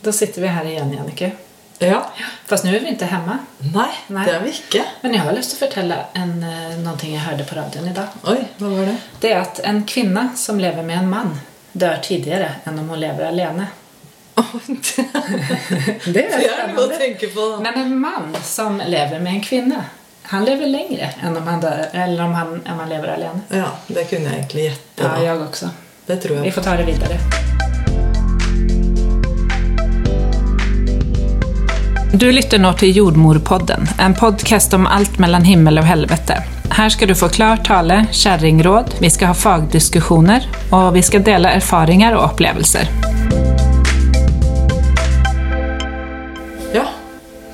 Då sitter vi här igen, Jannike. Ja. Fast nu är vi inte hemma. Nei, Nej. det er vi ikke. Men jag har lust att fortelle en, eh, någonting jag hörde på radion idag. Oi, hva var det? Det är att en kvinna som lever med en man dör tidigare än om hon lever alene. det noe å tenke på. Men en man som lever med en kvinna, han lever längre än om han, dör, eller om han, om han lever alene. Ja, det kunne jeg egentlig gjette. Ja, da. jag också. Det tror Vi får ta det vidare. Du lytter nå til Jordmorpodden, en podcast om alt mellom himmel og helvete. Her skal du få klar tale, kjerringråd, vi skal ha fagdiskusjoner, og vi skal dele erfaringer og opplevelser. Ja,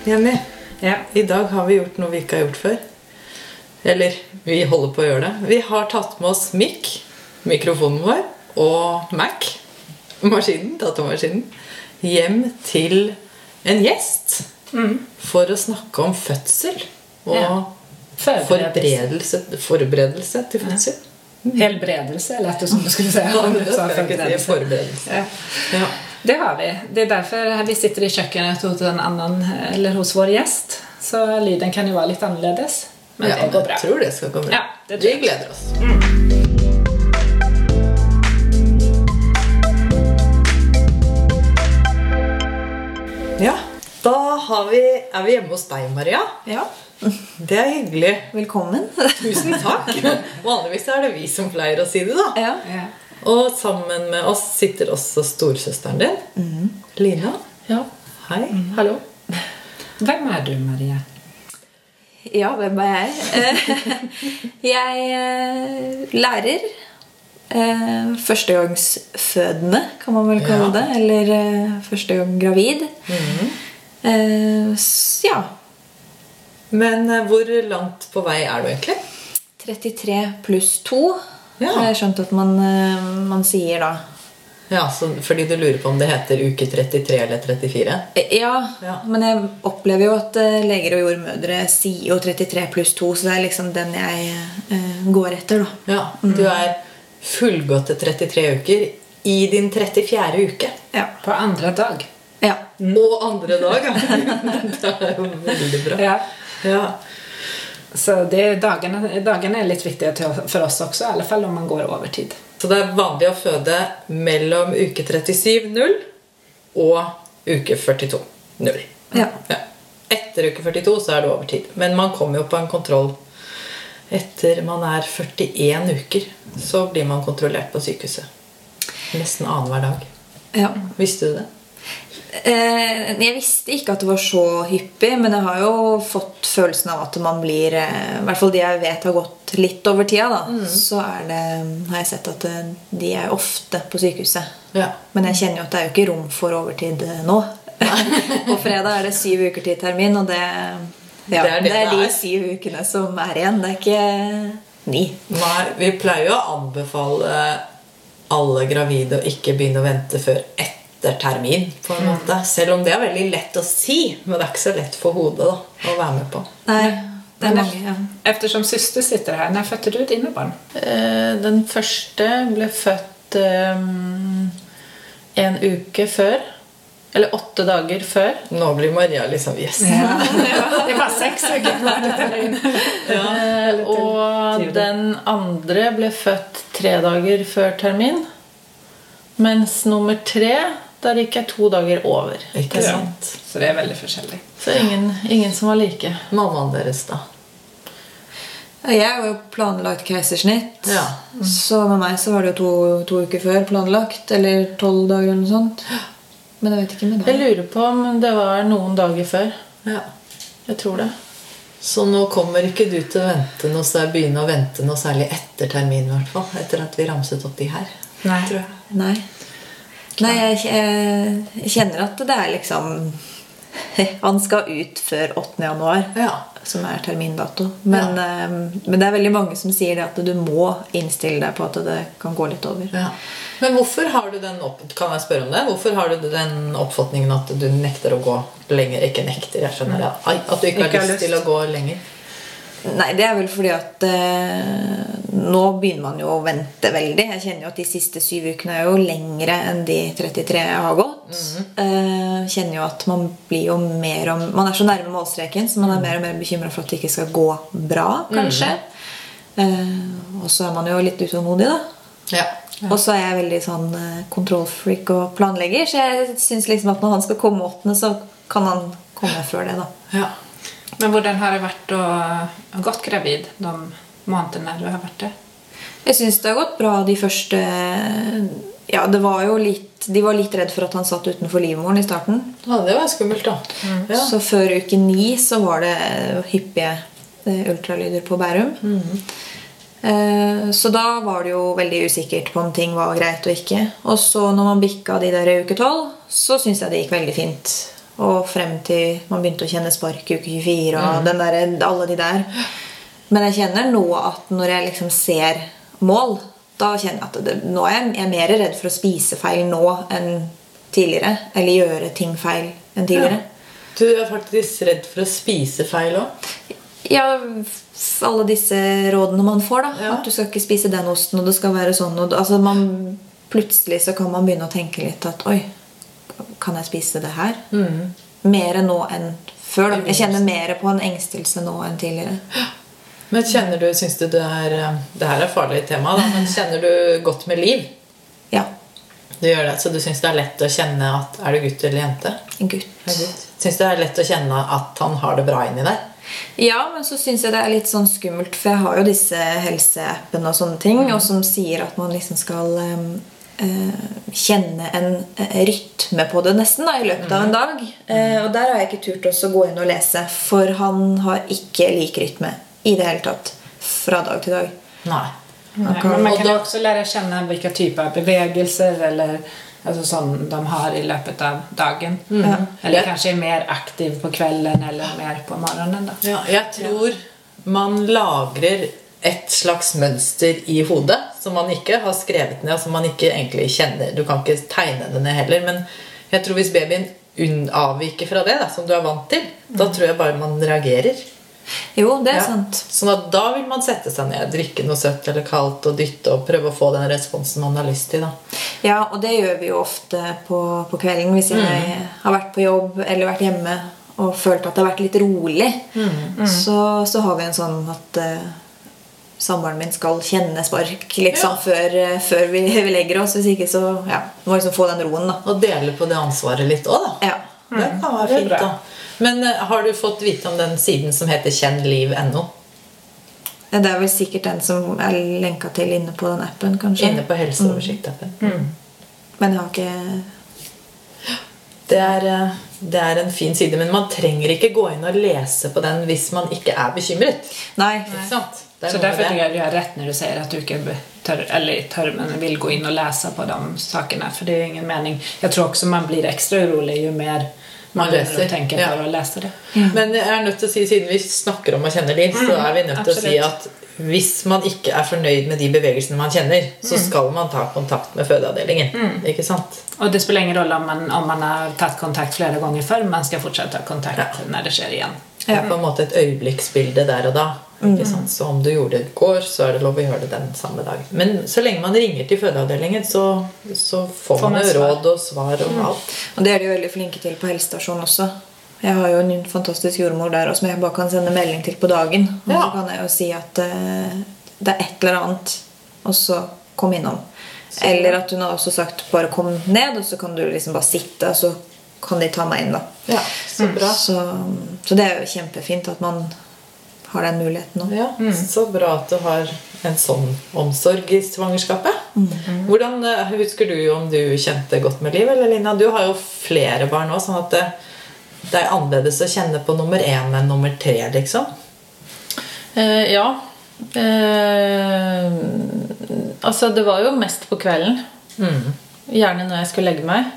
Jenny. Ja. I dag har vi gjort noe vi ikke har gjort før. Eller vi holder på å gjøre det. Vi har tatt med oss mic, mikrofonen vår, og Mac, maskinen, datamaskinen, hjem til en gjest for å snakke om fødsel. Og Ja. forberedelse, forberedelse til fødsel. Helbredelse, eller det som du skulle. Ja, si. Forberedelse. Ja. Ja. Det har vi. Det er derfor vi sitter i kjøkkenet hos, en annan, eller hos vår gjest. Så lyden kan jo være litt annerledes. Men ja, det går bra. jeg tror det skal gå bra. Ja, vi gleder oss. Ja, da har vi, er vi hjemme hos deg, Maria. Ja, Det er hyggelig. velkommen. Tusen takk. Vanligvis er det vi som pleier å si det, da. Ja. Ja. Og sammen med oss sitter også storesøsteren din, Lina. Ja. Hei. hallo. Hvem er du, Maria? ja, hvem er jeg? Eh, jeg er lærer. Eh, Førstegangsfødende, kan man vel kalle Ja. det. Eller eh, første gang gravid. Eh, s- Ja. Men eh, hvor langt på vei er du egentlig? 33 pluss 2 Ja. har jeg skjønt at man, eh, man sier da. Ja, så, Fordi du lurer på om det heter uke 33 eller 34? Eh, Ja, Ja. men jeg opplever jo at eh, leger og jordmødre sier jo 33 pluss 2, så det er liksom den jeg eh, går etter, da. Ja, Du er fullgåtte 33 uker i din 34. uke. Ja. På andre dag. ja. Og andre dag. ja. Det er jo veldig bra. Ja. Ja. Så det dagene, dagene, er litt viktige till, oss også, i alle fall om man går over tid. Så det er vanlig å føde mellom uke 37,0 og uke 42,0. Ja. Ja. Etter uke 42 så er det over tid. Men man kommer jo på en kontroll etter man er 41 uker. Så blir man kontrollert på sykehuset. Nesten annenhver dag. ja. Visste du det? Eh, jeg visste ikke at det var så hyppig, men jeg har jo fått følelsen av at man blir eh, I hvert fall de jeg vet har gått litt over tida, da, så er det, har jeg sett at eh, de er ofte på sykehuset. Ja. Men jeg kjenner jo at det er jo ikke rom for overtid nå. på fredag er det syv uker til termin, og det, ja, Det er det det er de er. syv ukene som er igjen. Det er ikke ni. Nei, vi pleier jo å anbefale alle gravide å ikke begynne å vente før etter termin. på en måte. Selv om det er veldig lett å si, men det er ikke så lett for hodet da, å være med på. Nei, det er mange, ja. Eftersom syster sitter her, når fødte du dine barn? Eh, Den første ble født um, en uke før. Eller åtte dager før. Nå blir Maria liksom Yes. Det var seks uker Og den andre ble født tre dager før termin. Mens nummer tre, der gikk jeg to dager over. Ikke Ja. sant? Så det er veldig forskjellig. Så ingen, ingen som var like. Mammaen deres, da? Jeg har jo planlagt keisersnitt. Ja. Så med meg så var det jo to, to uker før planlagt. Eller tolv dager eller noe sånt. Men jeg vet ikke med Jeg lurer på om det var noen dager før. Ja. Jeg tror det. Så nå kommer ikke du til å vente noe, så begynne å vente noe særlig etter termin, i hvert fall. Etter at vi ramset opp de her. Nei. Tror jeg. Nei. Nei, jeg, jeg kjenner at det er liksom Han skal ut før 8. januar, Ja. som er termindato. Men, eh, men det er veldig mange som sier det at du må innstille deg på at det kan gå litt over. Ja. Men hvorfor har du den opp kan jeg spørre om det? Hvorfor har du den oppfatningen at du nekter å gå lenger? Ikke nekter, jeg skjønner det. At du ikke, Ikke har har lyst lyst. til å gå lenger? Nei, det er vel fordi at eh, nå begynner man jo å vente veldig. Jeg kjenner jo at de siste syv ukene er jo lengre enn de 33 jeg har gått. Eh, kjenner jo at man blir jo mer om Man er så nærme målstreken, så man er mer og mer bekymra for at det ikke skal gå bra, kanskje. Eh, og så er man jo litt utålmodig, da. Ja. Og så er jeg veldig sånn eh, kontrollfreak og planlegger, så jeg syns liksom at når han skal komme åttende, så kan han komme før det, da. ja. Men hvordan har det vært å ha gått gravid de månedene du har vært det? Jeg syns det har gått bra de første Ja, det var jo litt De var litt redd for at han satt utenfor livmoren i starten. ja, det var skummelt, da. Ja. Så før uke ni så var det hyppige eh, ultralyder på Bærum. Mm. Så da var det jo veldig usikkert på om ting var greit og ikke. Og så når man bikka de der i uke tolv, så syns jeg det gikk veldig fint. Og frem til man begynte å kjenne spark i uke 24 og den der, alle de der. Men jeg kjenner nå at når jeg liksom ser mål, da kjenner jeg at det, nå er jeg, jeg er mer redd for å spise feil nå enn tidligere. Eller gjøre ting feil enn tidligere. Du er faktisk redd for å spise feil òg? Ja, alle disse rådene man får, da. Ja. At du skal ikke spise den osten, og det skal være sånn. Og, altså man, plutselig så kan man begynne å tenke litt at Oi, kan jeg spise det her? Mer nå enn før. da. Jeg kjenner mer på en engstelse nå enn tidligere. Men kjenner du, syns du det er eh, Det her er farlig tema, da, men kjenner du godt med liv? Ja. Du gjør det, Så du syns det er lett å kjenne at Er du gutt eller jente? En gutt. Syns det er lett å kjenne at han har det bra inni deg? Ja, men så syns jeg det er litt sånn skummelt, for jeg har jo disse helseappene og sånne ting, og som sier at man liksom skal eh, kjenne en eh, rytme på det nesten da, i løpet av en dag. Eh, og der har jeg ikke turt også å gå inn og lese, for han har ikke lik rytme i det hele tatt. Fra dag til dag. Nei. Nej, men man kan også lære å kjenne hvilke vilka typer bevegelser eller altså sånn de har i løpet av dagen. Eller Ja. kanske är mer aktiv på kvelden eller mer på morgenen. Da. Ja, jeg tror man lagrer et slags mønster i hodet som man ikke har skrevet ned, og som man ikke egentlig kjenner. Du kan ikke tegne det ned heller, men jeg tror hvis babyen avviker fra det, da, som du er vant til, da tror jeg bare man reagerer. Jo, det er Ja. sant. Sånn at da vil man sette seg ned, drikke noe søtt eller kaldt og dytte og prøve å få den responsen man har lyst til. da. Ja, og det gjør vi jo ofte på, på kvelden hvis jeg har vært på jobb eller vært hjemme og følt at det har vært litt rolig. Så, så har vi en sånn at uh, samboeren min skal kjenne spark liksom, Ja. før, eh, før vi, vi legger oss. Hvis ikke så ja, må liksom få den roen, da. Og dele på det ansvaret litt òg, da. Ja. Det kan være fint, da. Men eh, har du fått vite om den siden som heter kjennliv.no? Det er vel sikkert den som er lenka til inne på den appen, kanskje. Inne på Helseoversikt-appen. Men jeg har ikke Det er, eh, det er en fin side, men man trenger ikke gå inn og lese på den hvis man ikke er bekymret. Nei. Ikke sant? Er Så derfor tror därför tycker jag du har rätt när du säger att du ikke tør, eller tør, men vill gå in och läsa på de sakerna. För det är ingen mening. Jag tror också man blir extra urolig ju mer man, leser. å tenke ja. å lese det. Men jeg er nødt til å si, siden vi snakker om å kjenne liv, så er vi nødt til å si at hvis man ikke er fornøyd med de bevegelsene man kjenner, så skal man ta kontakt med fødeavdelingen. Ikke sant? Og det spiller ingen rolle om man, om man har tatt kontakt flere ganger før. man skal fortsatt ta kontakt Ja. når det skjer igjen. Det er på en måte et øyeblikksbilde der og da. Ikke sant? Så om du gjorde det i går, så er det lov å gjøre det den samme dag. Men så lenge man ringer til fødeavdelingen, så, så får, Får man jo råd og svar og alt. Og det er de veldig flinke til på helsestasjonen også. Jeg har jo en fantastisk jordmor der som jeg bare kan sende melding til på dagen. Og Ja. så kan jeg jo si at uh, det er et eller annet, og så kom innom. Eller at hun har også sagt 'bare kom ned', og så kan du liksom bare sitte, og så kan de ta meg inn. da. Ja, så bra. Så, så det er jo kjempefint at man har den muligheten nå. Ja, Så bra at du har en sånn omsorg i svangerskapet. Hvordan eh, Husker du om du kjente godt med liv? Eller Lina, du har jo flere barn nå, sånn at det, det er annerledes å kjenne på nummer én enn nummer tre, liksom. Eh, ja. Eh, altså, det var jo mest på kvelden. Gjerne når jeg skulle legge meg.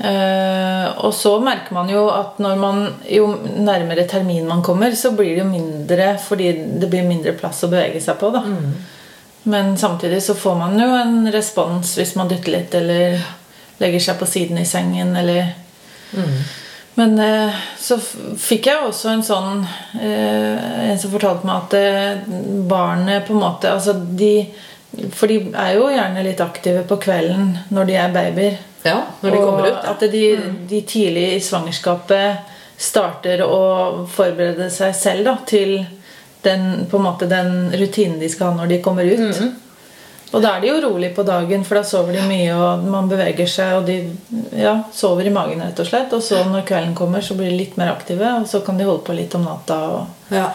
Eh, og så merker man jo at når man jo nærmere termin man kommer, så blir det jo mindre fordi det blir mindre plass å bevege seg på. da Men samtidig så får man jo en respons hvis man dytter litt eller legger seg på siden i sengen eller men eh, så fikk jeg også en sånn eh, En som fortalte meg at eh, barnet på en måte altså de, For de er jo gjerne litt aktive på kvelden når de er babyer. Ja, når de og kommer ut. At de, de tidlig i svangerskapet starter å forberede seg selv da, til den, på en måte, den rutinen de skal ha når de kommer ut. Mm. Og da er de jo rolig på dagen, for da sover de mye, og man beveger seg, og de ja, sover i magen, rett og slett. Og så når kvelden kommer, så blir de litt mer aktive, og så kan de holde på litt om natta. Og, Ja.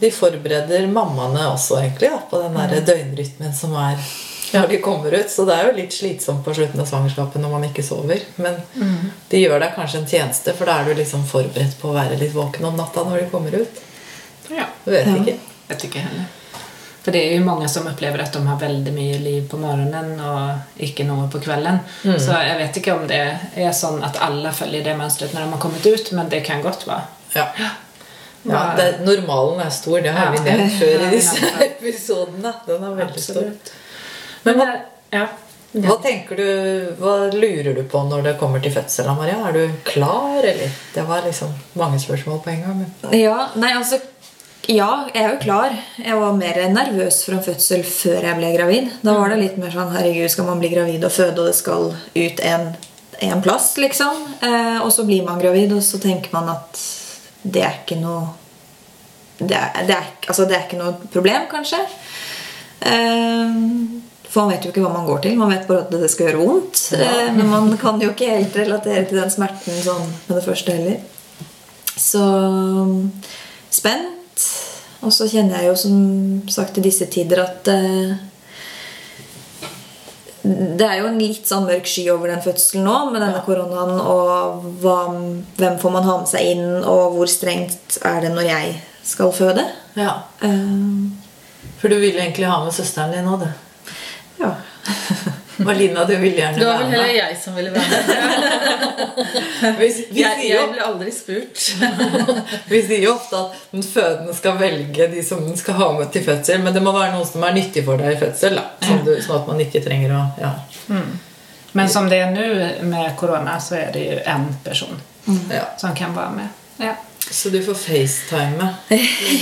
De forbereder mammaene også egentlig da, på den der døgnrytmen som er når de kommer ut. Så det er jo litt slitsomt på slutten av svangerskapet når man ikke sover. Men de gjør deg kanskje en tjeneste, for da er du liksom forberedt på å være litt våken om natta når de kommer ut. Ja, Du vet Ja. ikke. Vet ikke heller. For det er jo mange som opplever at de har veldig mye liv på morgenen og ikke noe på kvällen. Så jeg vet ikke om det er sånn at alle følger det mønsteret når de har kommet ut, men det kan godt være. Ja. Ja, det, normalen er stor. Det har vi nevnt før i disse episodene. Den er veldig stor. Men hva, Ja. hva tenker du, hva lurer du på når det kommer til fødselen, Maria? Er du klar, eller? Det var liksom mange spørsmål på en gang. Men... Ja, nei, altså Ja, jeg er jo klar. Jeg var mer nervøs for en fødsel før jeg ble gravid. Da var det litt mer sånn Herregud, skal man bli gravid og føde, og det skal ut en, en plass, liksom? Eh, og så blir man gravid, og så tenker man at det er ikke noe det er, det, er, altså, det er ikke noe problem, kanskje. Eh, for man vet jo ikke hva man går til. Man vet bare at det skal gjøre vondt. Eh, men man kan jo ikke helt relatere til den smerten sånn med det første heller. Så spent. Og så kjenner jeg jo som sagt i disse tider at eh, det er jo en litt sånn mørk sky over den fødselen nå med denne koronaen. Og hva, hvem får man ha med seg inn, og hvor strengt er det når jeg skal føde? Ja. Uh, For du ville egentlig ha med søsteren din òg, du. Ja. Marlina, du ville gjerne være med. det var vel heller jeg som ville være med. Hvis, vi, Jeg, sier jeg ble aldri spurt. vi sier jo ofte at den fødende skal velge de som den skal ha med til fødsel, men det må være noe som er nyttig for deg i fødsel. Da. Sånn, du, sånn at man ikke trenger å ja. Men som det er nå med korona, så er det jo en person mm. som kan være med. Ja. Så du får facetime.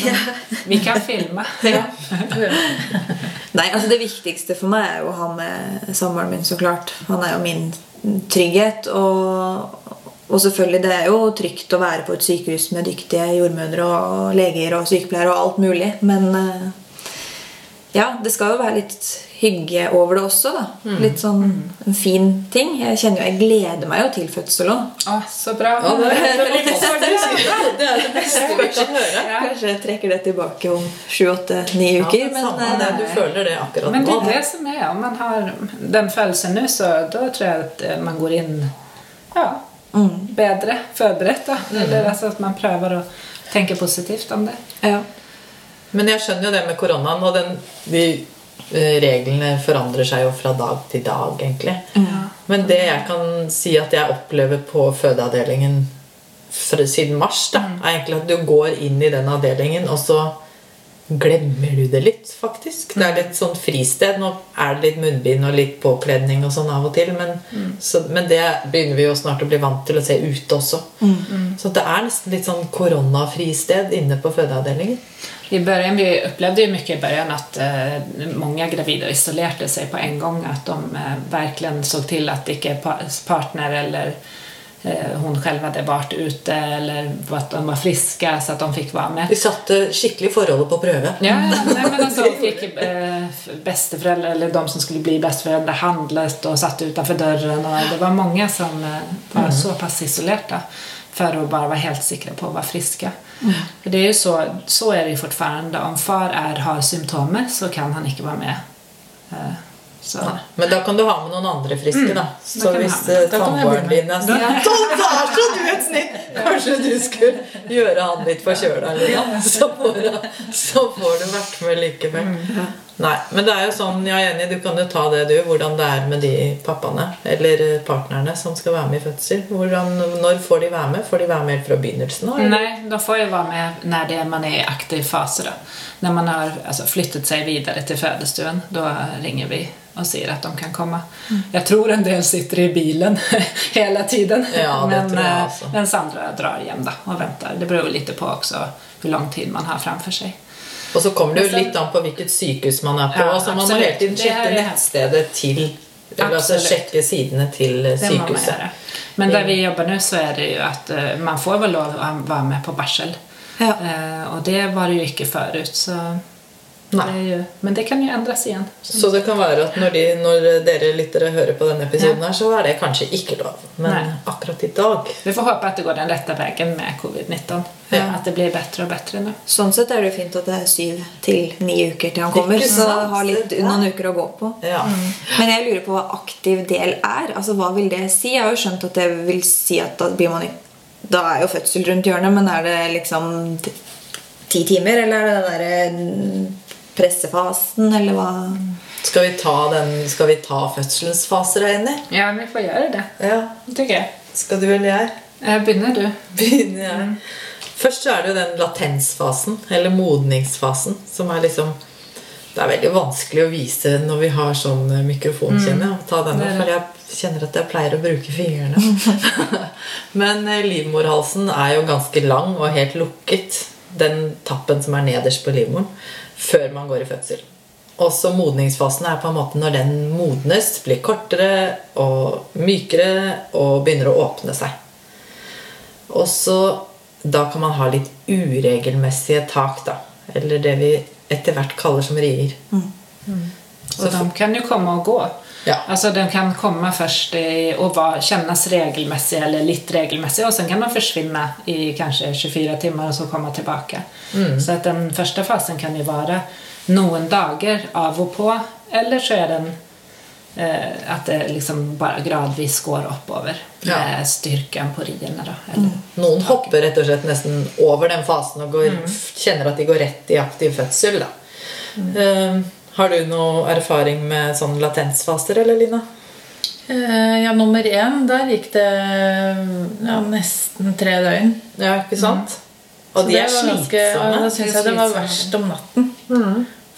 ja. Vi kan filma. Nei, altså Det viktigste for meg er jo å ha med samboeren min, så klart. Han er jo min trygghet. Og, og selvfølgelig, det er jo trygt å være på et sykehus med dyktige jordmødre og leger og sykepleiere og alt mulig. Men eh, ja, det skal jo være litt hygge over det også. da. Litt sånn en fin ting. Jeg kjenner jo, jeg gleder meg jo til fødsel òg. Åh, så bra. Ja, det er det. Det er det beste vi kan høre. Kanskje jeg trekker det tilbake om sju-åtte-ni Ja, uker. men samme men, det, eh, du føler det akkurat Men det nå. är det som er. om man har den følelsen nå, så da tror jeg att eh, man går inn ja, forberedt da. Då. Eller altså at man prøver å tenke positivt om det. ja. Men jeg skjønner jo det med koronaen, og den, de eh, reglene forandrer seg jo fra dag til dag, egentlig. Men det jeg kan si at jeg opplever på fødeavdelingen siden mars, da, er egentlig at du går inn i den avdelingen, og så glemmer du det litt, faktisk. Det er litt sånn fristed. Nå er det litt munnbind og litt påkledning og sånn av og til, men, så, men det begynner vi jo snart å bli vant til å se ute også. Så det er nesten litt sånn koronafristed inne på fødeavdelingen. I början, vi opplevde ju mycket i början att eh, många gravida isolerade sig på en gang. At de eh, verkligen såg till att inte pa partner eller hon själv hade varit ute eller att de var friska så att de fick vara med. Vi satte skikkelig forholdet på prøve. Ja, nei, men altså, de fick eh, bästeföräldrar, eller de som skulle bli besteforeldre, handlet og satt utenfor døren. Og det var mange som eh, var såpass isolerte for å bare være vara helt sikre på å være friske. För det er jo så, så er det jo fortfarande. Om far er, har symptomer så kan han ikke være med. Eh, så. Men da kan du ha med noen andre friske, da. Så da hvis med. eh, Da samboeren bli din er sånn det er så du et snitt! Kanskje du skulle gjøre han litt forkjøla, eller. Så får, så får du vært med likevel. Nei, men det er jo sånn, jeg er enig, du kan jo ta det du, hvordan det er med de pappaene eller partnerne som skal være med i fødsel. Hvordan, når får de være med? Får de være med helt fra begynnelsen av? Nei, Nej, de får jo være med når det, man er i aktiv fase. Da. Når man har altså, flyttet seg videre til fødestuen, da ringer vi og sier at de kan komme jeg tror en del sitter i bilen hele tiden. Ja, men, eh, också. men drar hjem da, og venter. Det beror litt på også hvor lang tid man har framfor sig. Og så kommer det jo litt an på hvilket sykehus man er på. Ja, så Man må hele tiden sjekke nettstedet til Eller altså sjekke sidene til eh, sykehuset. Men der vi jobber nå, så er det jo att eh, man får vel lov å være med på barsel. Ja. Eh, och det var det jo ikke før ut, Så Nei. men det kan jo endres igjen. Så det kan være at når, de, når dere lyttere hører på denne episoden, her, så er det kanskje ikke lov. Men Nei. akkurat i dag Vi får håpe at det går den rette veien med covid-19. Ja. At det blir bedre og bedre nå. Sånn sett er det fint at det er syv til ni uker til han kommer. Så har litt, noen uker å gå på. Ja. Men jeg lurer på hva aktiv del er. Altså, Hva vil det si? Jeg har jo skjønt at det vil si at da blir man i- Da er jo fødsel rundt hjørnet, men er det liksom ti timer? Eller er det den derre mm, pressefasen, eller hva? Skal vi ta, den, skal vi ta fødselens faser, Eini? Ja, vi får gjøre det. Ja. tycker jeg. Skal du eller jeg? Eh, Begynner du? Begynner jeg. Først så er det jo den latensfasen, eller modningsfasen, som er liksom Det er veldig vanskelig å vise når vi har sånn eh, mikrofon, kjenner jeg. Ta denne, Det det. for jeg kjenner at jeg pleier å bruke fingrene. Men eh, livmorhalsen er jo ganske lang og helt lukket. Den tappen som er nederst på livmoren. Før man går i fødsel. Også modningsfasen er på en måte når den modnes, blir kortere og mykere og begynner å åpne seg. Og så da kan man ha litt uregelmessige tak, da. Eller det vi etter hvert kaller som rier. Og de kan jo komme og gå. Ja. Alltså den kan komma först i, och vara, kännas regelmässiga eller lite regelmessig, och sen kan den försvinna i kanske 24 timmar och så komma tillbaka. Så att den första fasen kan ju vara noen dager av och på eller så är den eh, at det liksom bare gradvis går oppover Ja. med styrken på riene. Da, Eller, Noen hopper rett og slett nesten over den fasen og går, kjenner at de går rett i aktiv fødsel. Da. Eh, har du noe erfaring med sånn latensfaser, eller Lina? Eh, Ja, nummer én, der gikk det ja, nesten tre døgn. Ja, ikke sant? Og Så de er slitsomme. Da syns jeg det var verst om natten.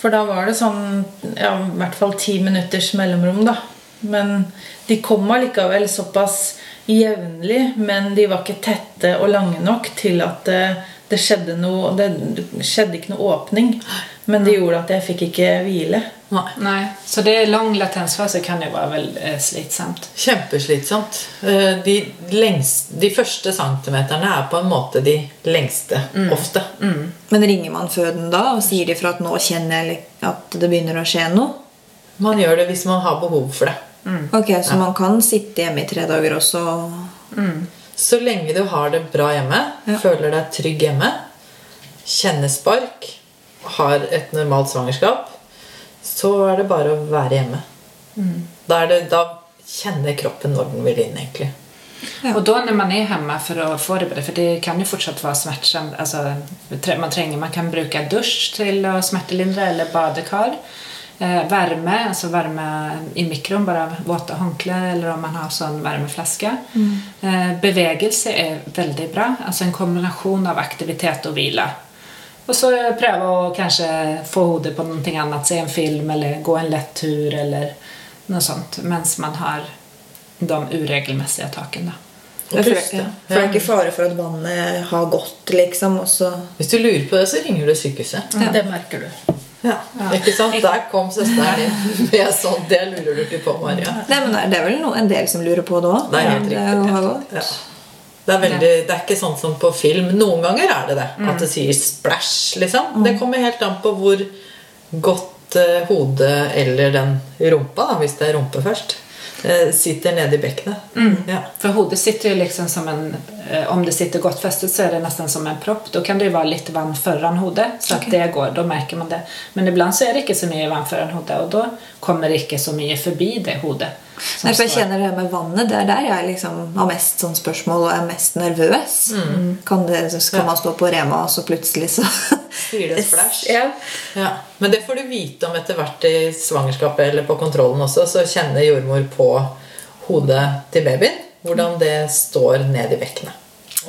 For da var det sånn ja, i hvert fall ti minutters mellomrom, da. Men de kom allikevel såpass jevnlig, men de var ikke tette og lange nok til at det, skjedde noe Det skjedde ikke noe åpning. Men det gjorde at jeg fikk ikke hvile. Nei. Nej, så det er lang latensfase, kan jo være veldig slitsomt. Kjempeslitsomt. Eh, De, lengst, de første centimeterne er på en måte de lengste, ofte. Men ringer man føden da og sier ifra at nå kjenner jeg at det begynner å skje noe? Man gjør det hvis man har behov for det. Ok, Så man kan sitte hjemme i tre dager også? Så lenge du har det bra hjemme, Ja. føler deg trygg hjemme, kjenner spark, har et normalt svangerskap, så er det bare å være hjemme. Da, er det, da kjenner kroppen når den vil inn, egentlig. Ja. Og da når man er hjemme for å forberede For det kan jo fortsatt være smärtsamt. Altså, man, tränger, man kan bruke dusj til å smertelindre eller badekar. Eh, värme, alltså värme i mikron, bara våta håndklær eller om man har sån värmeflaska. Eh, bevegelse är väldigt bra, alltså en kombination av aktivitet och vila. Och så prøve å kanskje få hodet på noe annet, se en film eller gå en lett tur eller noe sånt, mens man har de uregelmessige takene. Og for, puste. ja. for det er ikke fare for at vannet har gått, liksom. Også. Hvis du lurer på det, så ringer du sykehuset. Det merker du. Ja. Ikke sant? Der kom søsteren din med sånn Det lurer du ikke på, Maria. Nei, men Det er vel no, en del som lurer på det òg? Det er helt riktig. Ja. Det er, veldig, det er ikke sånn som på film. Noen ganger er det det. At det sier 'splash'. liksom. Det kommer helt an på hvor godt uh, hodet eller den rumpa, da, hvis det er rumpe først, uh, sitter nede i bekkenet. Ja. For hodet sitter jo liksom som en, om det sitter godt festet så är det nesten som en propp. Da kan det jo være litt vann foran hodet så att det går, Da merker man det. Men ibland så er det ikke så mye vann foran hodet og da kommer det ikke så mye forbi det hodet. Nei, for jeg kjenner det med vannet. Det er der jeg liksom har mest sånn spørsmål og er mest nervøs. Kan, det, kan, man stå på Rema, og så plutselig så Sier det splash? Ja. Ja, Men det får du vite om etter hvert i svangerskapet eller på kontrollen også. Så kjenner jordmor på hodet til babyen hvordan det står ned i bekkenet.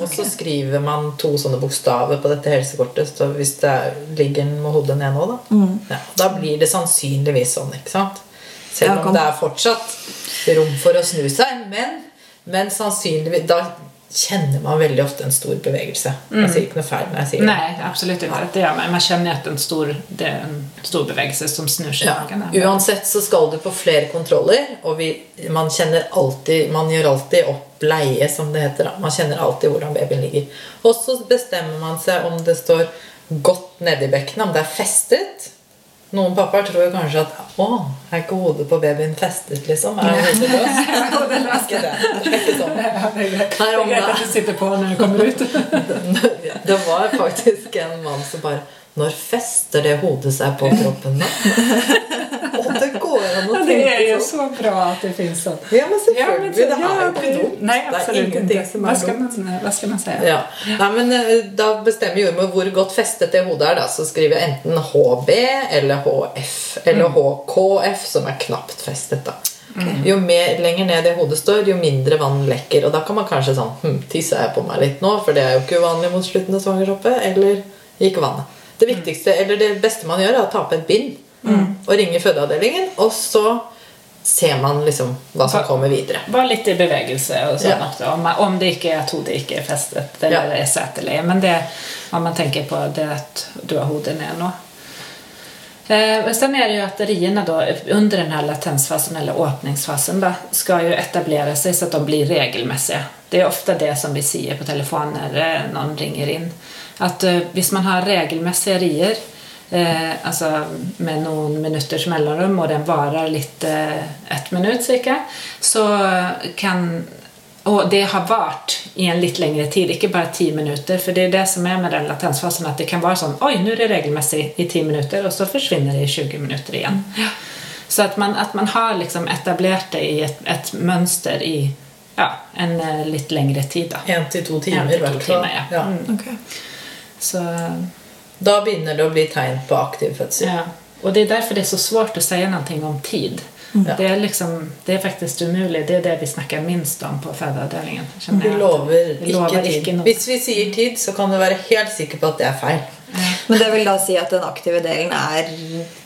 Og så skriver man to sånne bokstaver på dette helsekortet så hvis det er, ligger med hodet ned nå. Da ja, Da blir det sannsynligvis sånn. ikke sant? Selv om det er fortsatt rom for å snu seg. Men, men sannsynligvis Da kjenner man veldig ofte en stor bevegelse. Jeg sier ikke noe feil når jeg sier det. Nei, absolutt ikke. Det gjør man. Man kjenner at en stor, det er en stor bevegelse som snur seg. Ja. Uansett så skal du på flere kontroller, og vi, man kjenner alltid Man gjør alltid opp leie, som det heter. da. Man kjenner alltid hvordan babyen ligger. Og så bestemmer man seg om det står godt nedi bekkenet, om det er festet. Noen pappaer tror kanskje at Å, er ikke hodet på babyen festet, liksom? Er hodet løst? Det er ikke det. Det er ikke sånn. Det är det att du sitter på når du kommer ut. Det var faktisk en mann som bare Når fester det hodet seg på kroppen, da? Og det går Det är ju så bra att det finns sånt. Ja, men selvfølgelig. så- det er jo ikke dumt. Nej, det er absolut ingenting inte. som er Vad ska, dumt. man, vad ska man säga? Ja. Nei, men eh, Da bestemmer jordmor hvor godt festet det hodet er. da Så skriver jeg enten HB eller HF. Eller HKF, som er knapt festet. da Jo mer, lenger ned det hodet står, jo mindre vann lekker. Og da kan man kanskje sånn hm, Tisser jeg på meg litt nå? For det er jo ikke uvanlig mot slutten av svangerskapet. Eller gikk vannet? Det viktigste, eller det beste man gjør, er å ta på et bind og ringer fødeavdelingen. Og så ser man liksom hva som kommer videre. Bare litt i bevegelse og sånn Ja. också. Om, om det ikke er at hodet ikke er festet eller Ja. er setelig. Men det, om man tenker på det at du har hodet ned nå. Eh, sen er det jo at rierna då under denne latensfasen eller åpningsfasen da, skal jo etablere seg så at de blir regelmessige. Det er ofte det som vi sier på telefon når noen ringer inn. At eh, hvis man har regelmessige rier Eh, altså med noen minutters mellomrom, og den varer litt eh, ett minutt cirka, så kan Og det har vart i en litt lengre tid, ikke bare ti minutter. For det er det som er med den latensfasen, at det kan være sånn Oi, nå er det regelmessig i ti minutter, og så forsvinner det i 20 minutter igjen. Så at man, at man har liksom etablert det i et, et mønster i ja, en eh, litt lengre tid. da. Én til to timer, En i hvert fall. timer, ja. Mm. Okay. Så Da begynner det å bli tegn på aktiv fødsel. Ja, Og det er derfor det er så svårt å si noe om tid. Ja. Det, er liksom, det er faktisk umulig. Det er det vi snakker minst om på fødeavdelingen. känner Vi lover Vi lover ikke ikke noe. Hvis vi sier tid, så kan du være helt sikker på at det er feil. Men det vil da si at den aktive delen er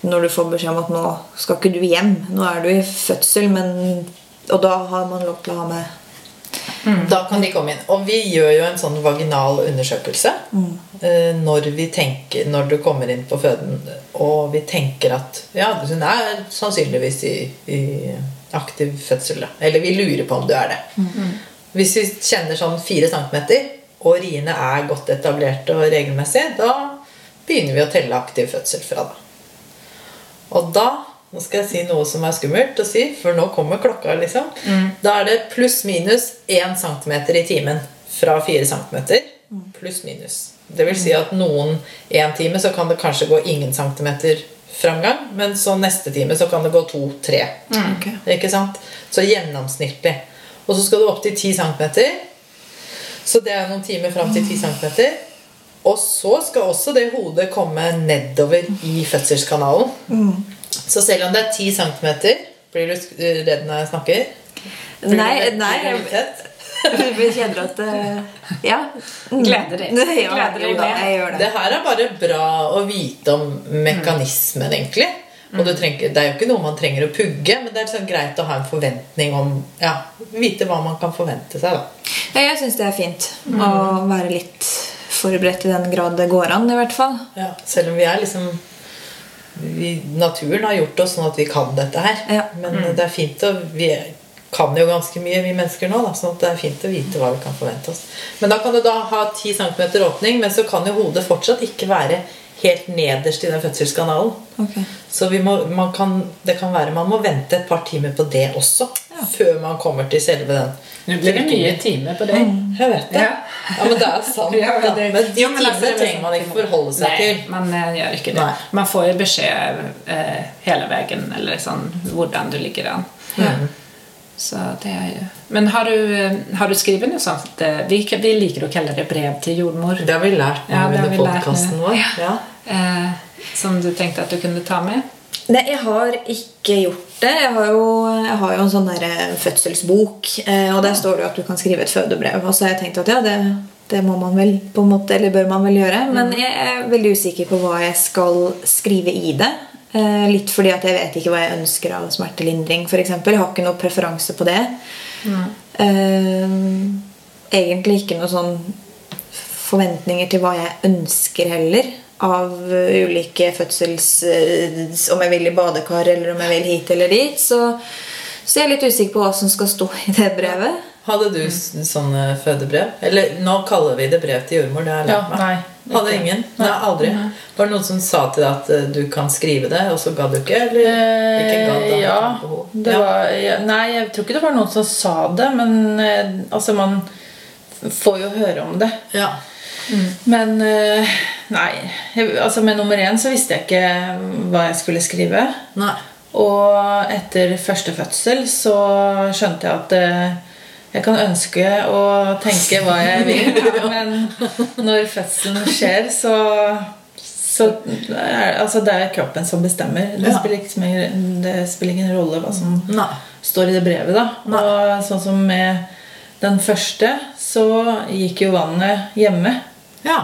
når du får beskjed om at nå skal ikke du hjem. Nå er du i fødsel, men Og da har man lov til å ha med Da kan de komme inn. Og vi gjør jo en sånn vaginal undersøkelse mm. når vi tenker Når du kommer inn på føden, og vi tenker at ja, hun er sannsynligvis i, i aktiv fødsel. da. Eller vi lurer på om du er det. Hvis vi kjenner sånn fire centimeter, og riene er godt etablerte og regelmessige, da begynner vi å telle aktiv fødsel fra da. Og da Nå skal jeg si noe som er skummelt å si, for nå kommer klokka. liksom. Da er det pluss-minus 1 cm i timen fra 4 cm. Pluss-minus. Det vil si at noen én time så kan det kanskje gå ingen centimeter framgang, men så neste time så kan det gå to-tre. Ok. Ikke sant? Så gjennomsnittlig. Og så skal du opp til 10 cm. Så det er noen timer fram til 10 cm. Og så skal også det hodet komme nedover i fødselskanalen. Så selv om det er 10 cm Blir du redd når jeg snakker? Blir Nei, redd nei jeg, kjenner at eh, Ja. Gleder deg. Ja, Gleder deg da, med. jeg gjør det. Det her er bare bra å vite om mekanismen, egentlig. Og du trenger, Det er jo ikke noe man trenger å pugge, men det er sånn greit å ha en forventning om ja, Vite hva man kan forvente seg. da. Ja, jeg syns det er fint å være litt forberedt i den grad det går an, i hvert fall. Ja, selv om vi er liksom vi, Naturen har gjort oss sånn at vi kan dette her. Ja. Men det er fint å Vi kan jo ganske mye, vi mennesker nå. Da, sånn at det er fint å vite hva vi kan forvente oss. Men da kan du da ha 10 cm åpning, men så kan jo hodet fortsatt ikke være helt nederst i den fødselskanalen. Okay. Så vi må, man kan, det kan være man må vente et par timer på det også. Før man kommer til selve den. Nå blir det mye timer på det Jeg vet det. Ja. Ja, men det er sant. Ja, men, det- Men de altså, timene er trenger man ikke forholde seg Nei, til. man eh, gjør ikke det. Nei. Man får jo beskjed eh, hele veien eller sånn, hvordan du ligger an. Det er jo Men har du, eh, har du skrevet noe sånt? Vi, vi liker å kalle det brev til jordmor. Det har vi lært nå Ja, det har under podkasten vår. Ja. Eh, som du tenkte at du kunne ta med? Nei, jeg har ikke gjort det. Jeg har jo, jeg har jo en sånn der eh, fødselsbok, eh, og der står det jo at du kan skrive et fødebrev. Og så har jeg tenkt at ja, det, det må man vel på en måte, eller bør man vel gjøre. Men jeg er veldig usikker på hva jeg skal skrive i det. Eh, litt fordi at jeg vet ikke hva jeg ønsker av smertelindring, f.eks. Jeg har ikke noe preferanse på det. Eh, egentlig ikke noe sånn forventninger til hva jeg ønsker heller. Av uh, ulike fødsels... om jeg vil i badekar, eller om jeg vil hit eller dit. Så, så jeg er litt usikker på hva som skal stå i det brevet. Hadde du sånne fødebrev? Eller nå kaller vi det brev til jordmor. Det har jeg Ja, lært meg. nei. Hadde ingen? Nei, aldri. Var det noen som sa til deg at eh, du kan skrive det, og så ga du ikke? Eller ikke gadd Eh, da? ja, det Ja. var, ja. Nei, jeg tror ikke det var noen som sa det, men eh, altså man får jo høre om det. Ja. Men eh, nei. Altså med nummer én så visste jeg ikke hva jeg skulle skrive. Nei. Og etter første fødsel så skjønte jeg at eh, jeg kan ønske og tenke hva jeg vil, men når fødselen skjer, så, så er, altså det er kroppen som bestemmer. Det, Ja. spiller, ikke, det spiller ingen rolle hva som Nei. står i det brevet. da Nei. Og sånn som med den første, så gikk jo vannet hjemme. Ja.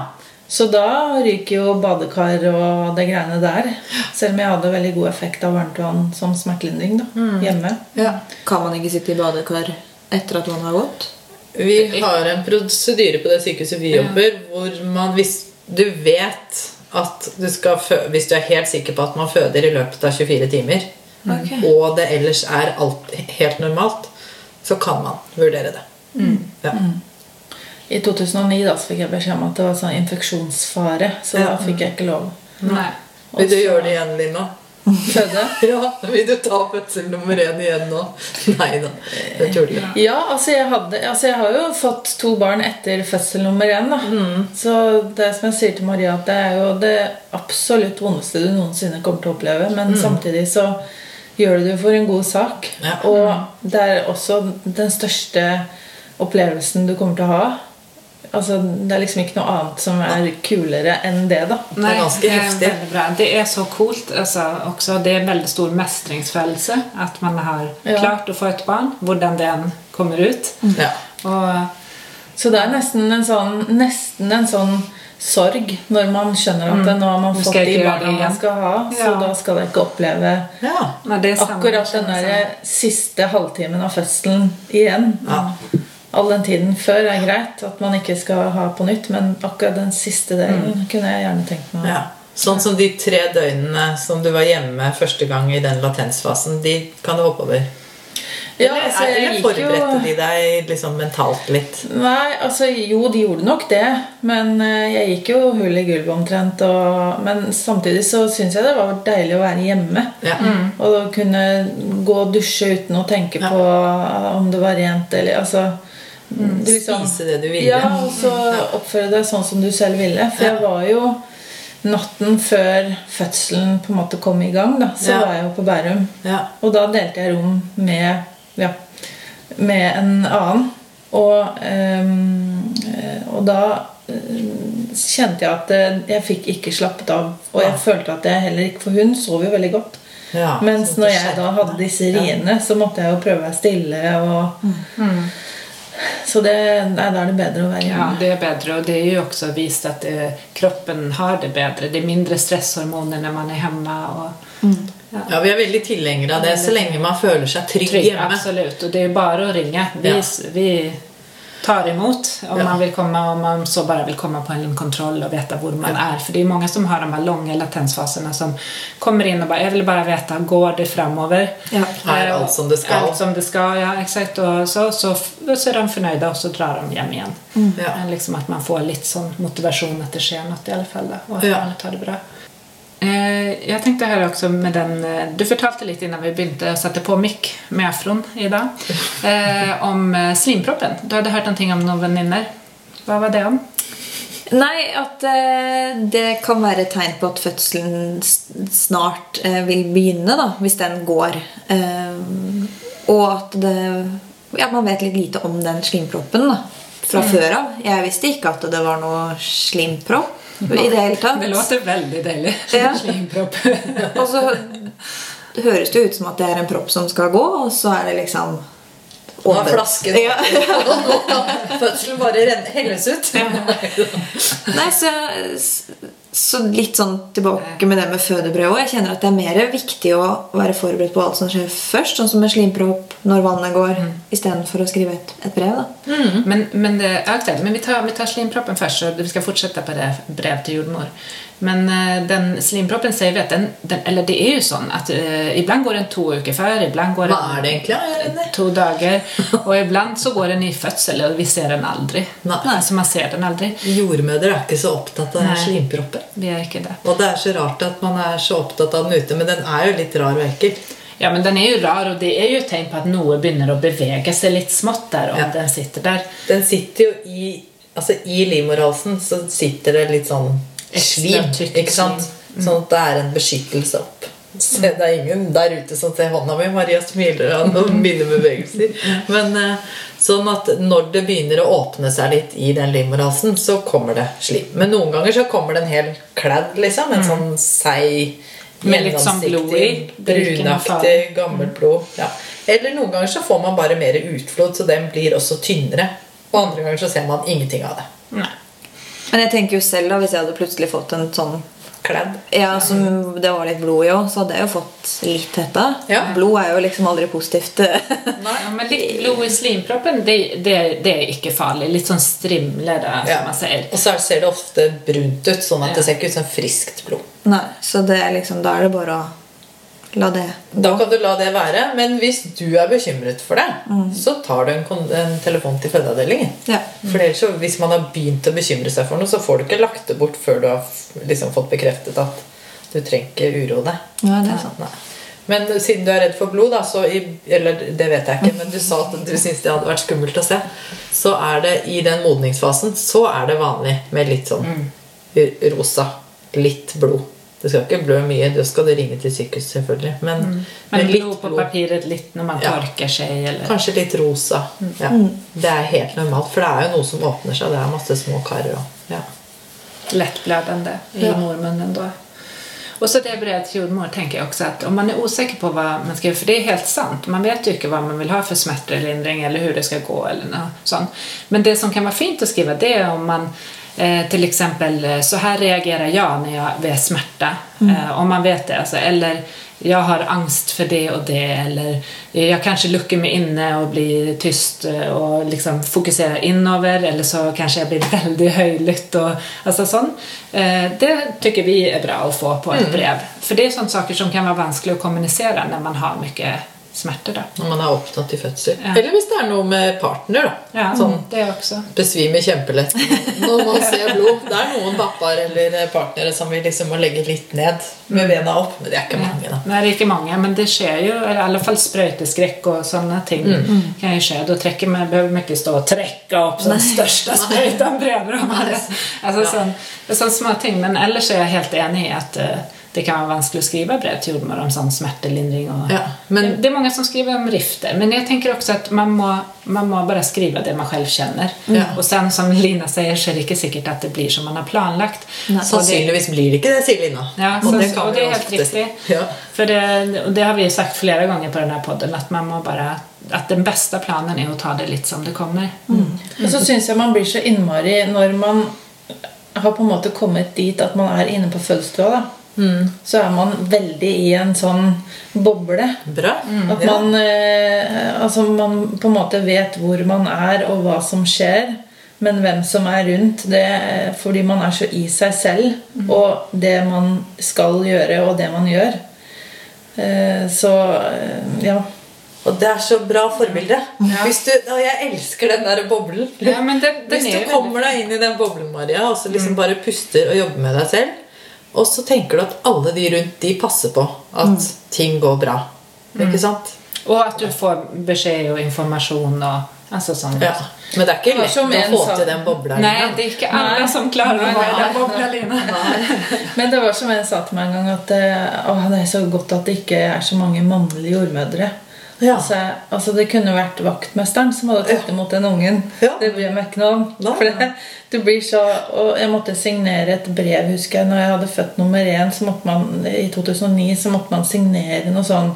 Så da ryker jo badekar og det greiene der. Selv om jeg hadde veldig god effekt av varmt vann som smertelindring da, Mm. hjemme. Ja. Kan man ikke sitte i badekar etter at man har gått? Vi har en prosedyre på det sykehuset vi jobber, hvor man hvis du vet at du skal fø Hvis du er helt sikker på at man føder i løpet av 24 timer, okay. og det ellers er alt helt normalt, så kan man vurdere det. Ja. I 2009 da, så fikk jeg beskjed om at det var sånn infeksjonsfare, så Ja. da fikk jeg ikke lov Nei. Vil du gjøre det igjen, Lina? Føde. Ja, Vil du ta fødsel nummer én igjen nå? Nei da. Det tuller. Ja, altså jeg, hadde, altså jeg har jo fått to barn etter fødsel nummer én. Da. Mm. Så det som jeg sier til Maria, at det er jo det absolutt vondeste du noensinne kommer til å oppleve. Men samtidig så gjør du det for en god sak. Mm. Ja. Og det er også den største opplevelsen du kommer til å ha. Altså, det er liksom ikke noe annet som er kulere enn det. da Det er ganske heftig. Det. Det er så coolt. Altså, også, det er en veldig stor mestringsfølelse at man har Ja. klart å få et barn, hvordan det än kommer ut. Ja. Og, Så det er nesten en sånn, nesten en sånn sorg når man skjønner at nå har man Mm. Fått de barna man skal ha. Så Ja. da skal jeg ikke oppleve det akkurat den der siste halvtimen av fødselen igjen. Ja. All den tiden før er greit at man ikke skal ha på nytt, men akkurat den siste delen kunne jeg gjerne tenkt meg. Mm. ja. Sånn som de tre døgnene som du var hjemme første gang i den latensfasen, de kan du hoppe over. Ja, altså, jeg eller gikk jo- forberedte de deg liksom mentalt litt? Nei, altså jo, de gjorde nok det. Men eh, jeg gikk jo hull i gulvet omtrent. Og, men samtidig så syns jeg det var deilig å være hjemme. Ja. Og kunne gå og dusje uten å tenke Ja. på eh, om det var rent eller altså du liksom- Spise det du ville. Ja, og så oppføre deg sånn som du selv ville. For jeg var jo natten før fødselen på en måte kom i gang, da, så Ja. var jeg jo på Bærum. Ja. Og da delte jeg rom med, ja, med en annen. Og, ehm, eh, og da eh, kjente jeg at eh, jeg fikk ikke slappet av. Og jeg Ja. følte at jeg heller ikke For hun sov jo veldig godt. Ja, Mens når jeg da hadde disse riene, så måtte jeg jo prøve å være stille. Og, Så det, nei, da er det bedre å være Ja, det er bedre, og det er jo også vist at det, kroppen har det bedre. Det er mindre stresshormoner når man er hjemme. Og, mm. Ja, Vi er veldig tilhengere av det så lenge man føler seg trygg trygg, hjemme. Absolutt, og det er bare å ringe. Vi, Ja. vi tar emot om Ja. man vill komma om man så bara vill komma på en kontroll och veta var man är. För det är många som har de här långa latensfaserna som kommer in och bara, jag vill bara veta, går det framover? Ja. Er Eh, alt som det skal? Allt som det ska, ja exakt. Och så, så, så är de förnöjda och så drar de hem igen. Ja. Liksom att man får litt sånn motivasjon at det skjer noe i alle fall. Da, og at Ja. barnet tar det bra. Eh, jeg tenkte her også med den eh, Du fortalte litt innan vi begynte å sette på mikk med afroen i dag. Eh, om slimproppen. Du hadde hørt noe om noen venninner. Hva var det om? Nei, at det kan være et tegn på at fødselen snart vil begynne, da, hvis den går. Og at det Ja, man vet litt lite om den slimproppen da, fra før av. Jeg visste ikke at det var noe slimpropp i det hele tatt. Det låter veldig deilig. Ja. Slimpropp. Og så høres det ut som at det er en propp som skal gå, og så er det liksom Nå er flasken Ja. Og fødselen bare renne, helles ut. Nei, så, Så litt sånn tilbake med det med fødebrød òg. Jeg kjenner at det er mer viktig å være forberedt på alt som skjer først. Sånn som med slimpropp når vannet går, Mm. istedenfor å skrive et, et brev. da. Men, men, det, okay, men vi tar, vi tar slimproppen først, så vi skal fortsette på det brev til jordmor. Men eh, den slimproppen säger vi att den, den, eller det är ju sånn at uh, ibland går den to uker før, ibland går Hva den er det egentlig? To dager, og ibland så går den i fødsel og vi ser den aldri. Nei. Altså man ser den aldri. Jordmødre er ikke så opptatt av Nei. slimproppen. Vi er ikke det. Og det er så rart at man er så opptatt av den ute, men den er jo litt rar og ekkel. Ja, men den er jo rar, og det er jo tegn på at noe begynner å bevege seg litt smått der, om Ja. den sitter der. Den sitter jo i Altså i livmorhalsen så sitter det litt sånn Ekstra Ikke sant? Sånn at det er en beskyttelse opp. Se, det er ingen der ute som ser hånda mi. Maria smiler av noen mine bevegelser. Men eh, sånn at når det begynner å åpne seg litt i den livmorhalsen, så kommer det slim. Men noen ganger så kommer den hel kledd, liksom. En sånn seig, sånn Det noe brunaktig, gammelt blod. Ja. Eller noen ganger så får man bare mer utflod, så den blir også tynnere. Og andre ganger så ser man ingenting av det. Nei. Men jeg tenker jo selv da, hvis jeg hadde plutselig fått en sånn Kledd. ja, som det var litt blod i òg, så hadde jeg jo fått litt hetta. Ja. Blod er jo liksom aldri positivt. Ja, men litt blod i slimproppen, det, det, det er ikke farlig. Litt sånn strimle, ja. som man sier. Og så ser det ofte brunt ut, sånn at Ja. det ser ikke ut som friskt blod. Nei, så det er liksom, da er det bare å la det Da kan du la det være, men hvis du er bekymret for det, så tar du en, en telefon til fødeavdelingen. Ja. For ellers Hvis man har begynt å bekymre seg for noe, så får du ikke lagt det bort før du har liksom fått bekreftet at du trenger ikke uroe deg. Ja, det er sant. Nei. Men siden du er redd for blod, da, så i, eller det vet jeg ikke, men du sa at du syntes det hadde vært skummelt å se, så er det i den modningsfasen så er det vanlig med litt sånn rosa, litt blod. Det skal ikke blø mye, da skal det ringe til sykehus, selvfølgelig. Men, Men men litt blod på blod. papiret litt når man Ja. tørker seg, eller Kanskje litt rosa. Ja. Det er helt normalt, for det er jo noe som åpner seg. Det er masse små karer òg. ja. Lettblødende i Ja. mormunnen da. Og så det brevet til jordmor tenker jeg også at om man er usikker på hva man skriver, for det er helt sant, man vet jo ikke hva man vil ha for smertelindring eller hvordan det skal gå eller noe sånt. Men det som kan være fint å skrive, det er om man eh, till exempel eh, så här reagerar jag när jag vid smärta. Eh, om man vet det alltså, eller jag har angst för det och det eller jag kanske lukker meg inne och blir tyst og och liksom fokuserar inöver eller så kanske jag blir väldigt høylytt. och alltså sånt. Eh, Det tycker vi är bra att få på ett brev. För det är sånt saker som kan vara vanskligt att kommunicera när man har mycket smärtor Da. Når man er opptatt i fødsel. Ja. Eller hvis det er noe med partner, da. Ja, Sånn det også. besvimer kjempelett når man ser blod. Det er noen pappaer eller partnere som vil liksom må legge litt ned med bena opp. Men det er ikke mange, da. Nei, det er ikke mange, men det skjer jo. i alle fall sprøyteskrekk og sånne ting kan jo skje. Da trekker man, behøver man ikke stå og trekke opp den største sprøyta bredvid dem. Alltså Ja. sånn, sånn, små ting. Men ellers er jeg helt enig i at eh, det kan vara vanskligt att skriva brev till jordmor om sånn smärtlindring. Och, Ja, men- det, det är många som skriver om rifter, men jag tänker också att man må, man må bara skriva det man själv känner. Ja. Och sen som Lina säger så är det inte säkert att det blir som man har planlagt. Sannsynligvis blir det ikke det, sier Lina. Ja, Og det kan och det är helt riktig. riktigt. Ja. För det, och det har vi sagt flera gånger på den här podden, att man må bara at den beste planen er å ta det litt som det kommer. Og så syns jeg man blir så innmari når man har på en måte kommet dit at man er inne på fødestua. Da. Så er man veldig i en sånn boble. Bra. At man, eh, altså man på en måte vet hvor man er, og hva som skjer. Men hvem som er rundt, det fordi man er så i seg selv. Og det man skal gjøre, og det man gjør. Eh, så eh, ja. Og det er så bra forbilde. Hvis du, og jeg elsker den der boblen. Ja, men det den Hvis du kommer deg inn i den boblen, Maria, og så liksom bare puster og jobber med deg selv, og så tenker du at alle de rundt, de passer på at ting går bra. Ikke sant? Og at du får beskjed og informasjon og Altså sånn. Ja. Men det er ikke lett som å få sa- til den bobla. Nei, det er ikke alle som klarer å være den bobla Men det var som en sa til meg en gang, at eh, det er så godt at det ikke er så mange mannlige jordmødre. Ja. Altså, altså Det kunne vært vaktmesteren som hadde tatt imot den ungen. Ja. Det bryr jeg meg ikke noe om. For det, det blir så, og Jeg måtte signere et brev. husker jeg, når jeg hadde født nummer én så måtte man, i 2009, så måtte man signere noe sånn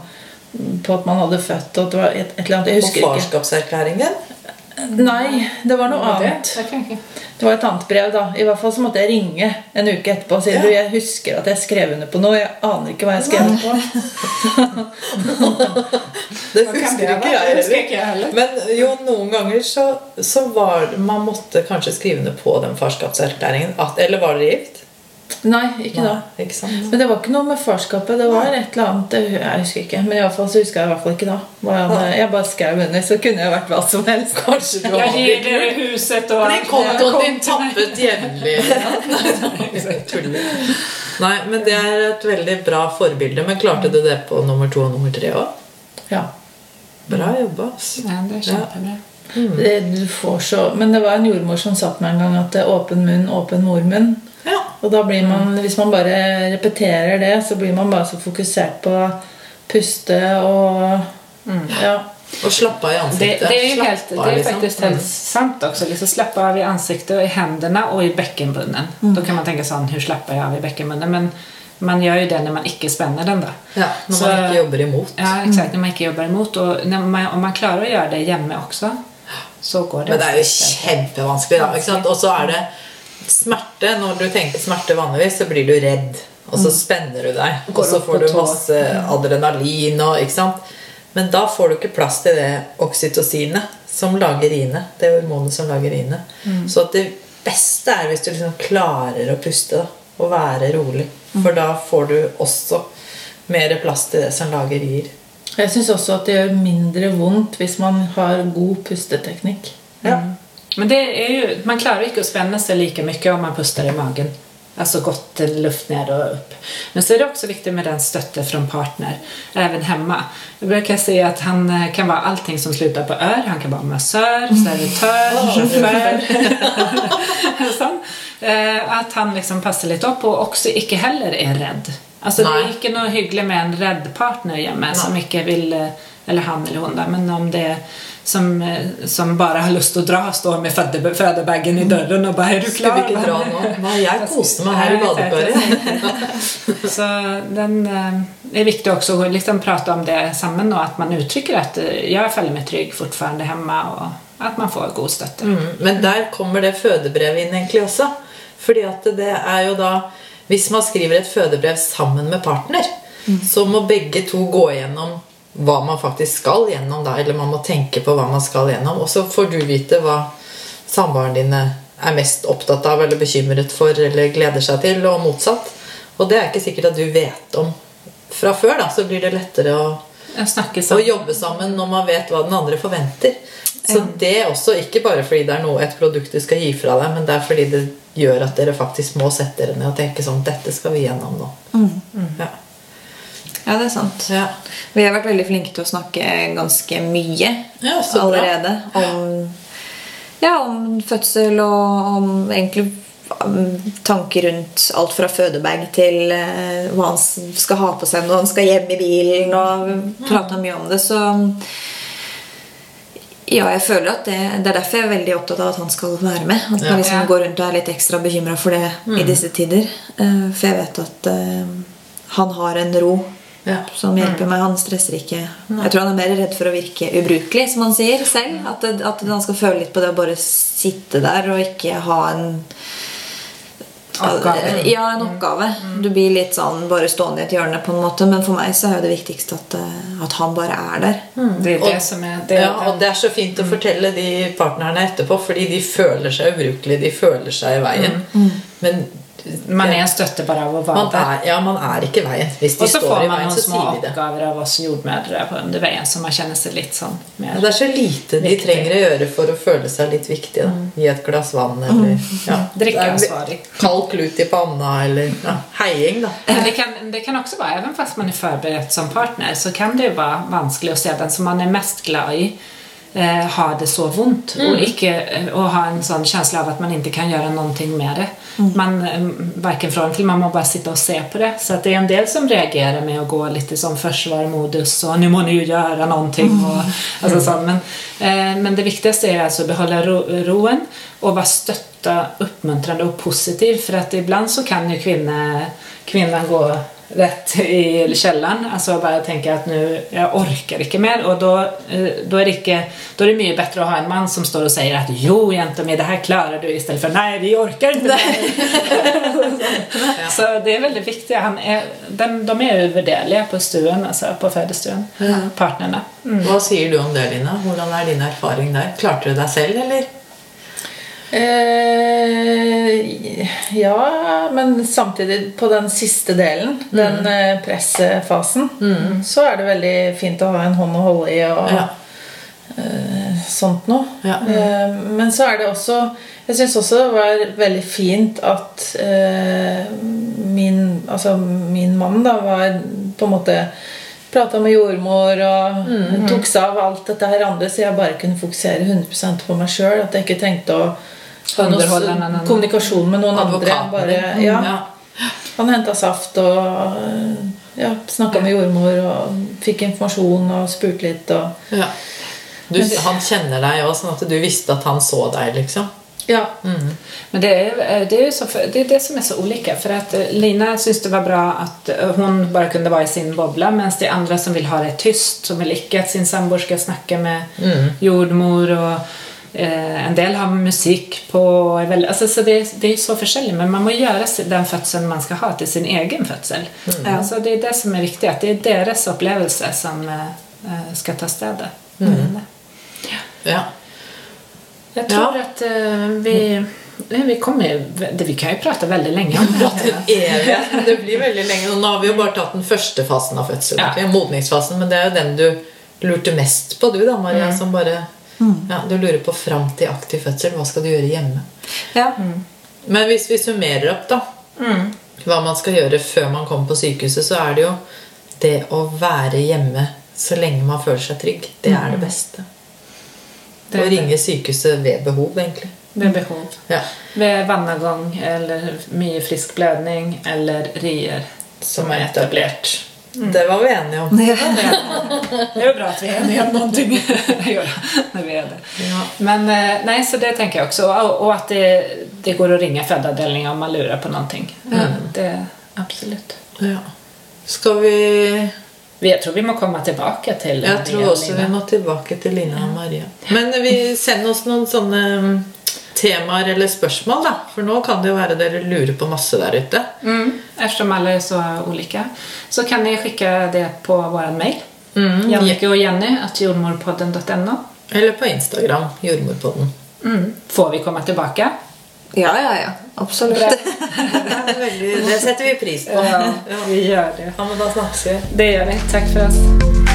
på at man hadde født. og det var et, et eller annet, jeg husker ikke. farskapserklæringen. Nei, det var noe Det, annet. det. Det var et annet brev, da. I hvert fall så måtte jeg ringe en uke etterpå og si Ja. du, jeg husker at jeg skrev under på noe. Jeg aner ikke hva jeg skrev under på. Det husker ikke jeg heller. Men jo, noen ganger så, så var Man måtte kanskje skrive under på den farskapserklæringen. At, eller var dere gift? Nei, ikke da. Nei, ikke sant? Men det var ikke noe med farskapet. Det var et eller annet Jeg husker ikke. Men i alle fall så husker jeg i hvert fall ikke da. Jeg, jeg bare skrev under, så kunne jeg vært hva som helst. Kanskje du Jeg har gir dere huset og Blir kontoen din tappet jevnlig? Nei. Nei, men det er et veldig bra forbilde. Men klarte du det på nummer to og nummer tre òg? Ja. Bra jobba. ass. Det er kjempebra. Det, får så Men det var en jordmor som sa til meg en gang at det åpen munn, åpen mormunn. Ja. Og da blir man, hvis man bare repeterer det, så blir man bare så fokusert på puste og Ja. Og slappe av i ansiktet. det det, er, helt, det er, faktisk faktiskt helt sant også. Liksom slappe av i ansiktet og i hendene og i bekkenbunnen. Mm. Da kan man tenke sånn, Hvordan slapper jeg av i bekkenbunnen? Men man gjør jo det når man ikke spenner den da. Ja, når Så- man ikke jobber imot. Ja, exakt. når man ikke jobber imot. Og när man, om man klarer å gjøre det hjemme også, så går det. Men det er jo kjempevanskelig, da. Ikke sant? Og så er det smerte. Når du tenker smerte vanligvis, så blir du redd. Og så spenner du deg. Og så får du masse adrenalin og Ikke sant? Men da får du ikke plass til det oksytocinet som lager riene. Det hormonet som lager riene. Så at det beste er hvis du liksom klarer å puste da, og være rolig. For da får du også mer plass til det som lager rier. Jeg syns også at det gjør mindre vondt hvis man har god pusteteknikk. Ja. Men det är ju, man klarer ikke å spenne seg like lika mycket om man puster i magen. Alltså gott luft ned och upp. Men så är det också viktigt med den støtte fra partner, även hemma. Jag brukar säga att han eh, kan vara allting som slutar på ör. Han kan vara massör, servitör, chaufför. sånn. Eh, At han liksom passer litt opp, og også ikke heller er redd. Altså, det er ikke noe hyggelig med en redd partner hjemme som ikke vil eh, Eller han eller hun, da. Men om det er som, som bare har lyst til å dra, står med føde- fødebagen i døren og bare 'Er du Skal klar?' vi ikke dra nå? Nei, jeg koste meg her i badekaret. Så den eh, er viktig også å liksom prate om det sammen, og at man uttrykker at eh, 'jeg føler meg trygg fortfarande hjemme', og at man får god støtte. Mm, Men der kommer det fødebrevet inn egentlig også. Fordi at det er jo da Hvis man skriver et fødebrev sammen med partner, så må begge to gå gjennom hva man faktisk skal gjennom. da, Eller man må tenke på hva man skal gjennom. Og så får du vite hva samboeren dine er mest opptatt av eller bekymret for eller gleder seg til, og motsatt. Og det er ikke sikkert at du vet om fra før. da, Så blir det lettere å å jobbe sammen når man vet hva den andre forventer. Så det er også ikke bare fordi det er noe, et produkt du skal gi fra deg, men det er fordi det gjør at dere faktisk må sette dere ned og tenke sånn Dette skal vi gjennom nå. Ja. Ja, det er sant. Ja. Vi har vært veldig flinke til å snakke ganske mye Ja, allerede. Om, ja, om fødsel og om egentlig um, tanker rundt alt fra fødebag til eh, hva han skal ha på seg når han skal hjem i bilen. Og prata mye om det, så ja, jeg føler at det, det er derfor jeg er veldig opptatt av at han skal være med. At man liksom går rundt og er litt ekstra bekymra for det i disse tider. Eh, For jeg vet at eh, han har en ro Ja. som hjelper meg. Han stresser ikke. Jeg tror han er mer redd for å virke ubrukelig, som han sier selv. At, det, at han skal føle litt på det å bare sitte der og ikke ha en Oppgave. Ja, en oppgave. Du blir litt sånn bare stående i et hjørne, på en måte. Men for meg så er jo det viktigste at, eh, at han bare er der. Det er Og- det som er det, Ja, og det er så fint å fortelle de partnerne etterpå, fordi de føler seg ubrukelige. De føler seg i veien. Men Man er støtte bare av å være man der. er, ja, man er ikke veien. Hvis de Og så får man veien, noen små oppgaver av oss jordmødre på under veien, så man kjenner seg litt sånn mer det er så lite de Viktig. trenger å gjøre for å føle seg litt viktige. Da. Gi et glass vann eller ja. Drikkeansvarig. Kald klut i panna eller ja, heiing, da. Det kan, det kan også være, även fast man er forberedt som partner, så kan det jo være vanskelig å se den som man er mest glad i ha det så vondt og ikke, og ha en sånn känsla av at man ikke kan gjøre noe med det. Man eh, varken från til, man må bare sitte og se på det. Så det er en del som reagerer med å gå lite som forsvarmodus og 'nå må ni gjøre noe'. någonting. Och, altså, sånn. Men, eh, men det viktigste er altså å beholde ro, roen og være stötta, oppmuntrende og positiv. For at ibland så kan jo kvinna, kvinnan gå rätt i kjelleren. Altså bare tenker at nå jeg orker ikke mer. Og da er, er det ikke, bedre å det mycket bättre att ha en mann som står og sier at jo jente, mi, det her klarer du istedenfor 'nei, nej, vi orker ikke mer. Så det er veldig viktig. Han är, de, de er uvurderlige på stuen, altså på fødestuen. Ja. Partnerne. Mm. Hva sier du om det, Lina? Hvordan er din erfaring der? Klarte du deg selv, eller? Eh, ja, men samtidig på den siste delen, den pressefasen, mm. så er det veldig fint å ha en hånd å holde i og Ja. eh, sånt noe. Ja. Eh, men så er det også Jeg syns også det var veldig fint at eh, min, altså min mann da var på en måte Prata med jordmor og tok seg av alt dette her andre, så jeg bare kunne fokusere 100% på meg sjøl. At jeg ikke trengte å ha noe Underholde en annen. kommunikasjon med noen andre. Bare, ja. Han henta saft og ja, snakka med jordmor og fikk informasjon og spurte litt. Og, Ja. Du, han kjenner deg òg, sånn at du visste at han så deg, liksom? ja. Men det är, eh, det, er ju så, det er, det som er så ulike. For at eh, Lina syns det var bra at hun bare kunne være i sin boble, mens det andre andra som vil ha det tyst. Som vil ikke at sin sambo skal snakke med jordmor och eh, en del har musikk på. alltså, så det, det er så forskjellig, men man må gjøre den fødselen man skal ha til sin egen födsel. så det er det som er viktig, at det er deres opplevelse som eh, eh, ska ta städet. Ja. Jeg tror Ja. at eh, vi, vi kommer det- vi kan jo prate veldig lenge om det. Det blir veldig lenge. Nå har vi jo bare tatt den første fasen av fødselen. Ja. Modningsfasen, men det er jo den du lurte mest på, du da, Maria. Som bare ja, Du lurer på fram til aktiv fødsel. Hva skal du gjøre hjemme? Ja. Men hvis vi summerer opp, da hva man skal gjøre før man kommer på sykehuset, så er det jo det å være hjemme så lenge man føler seg trygg. Det er det beste. Det Å ringe sykehuset ved behov, egentlig. Ved behov. Ja. Ved vannavgång eller mye frisk blødning eller rier som er etablert. Det var vi enige om. Det er jo bra at vi er enige om noen ting. Når vi er det. Ja. Men nei, nej, så det tenker jeg også. Og at det, det går å ringe födavdelningen om man lurer på någonting. Det, absolut. Ja. Skal vi Jeg tror vi må komme tilbake til Jeg tror også vi må tilbake til Lina og Maria. Men vi sender oss noen sånne mm, temaer eller spørsmål, da. For nå kan det jo være dere lurer på masse der ute. Mm, eftersom alle er så ulike, Så kan dere sende det på vår mail. Mm. Jannike og Jenny at jordmorpodden.no. Eller på Instagram. Jordmorpodden. Mm. Får vi komme tilbake? ja, ja, ja. Absolutt. Det, veldig, det setter vi pris på. Ja, vi gjør det. Ja, men da snakkes vi. Det gjør vi. Takk for oss.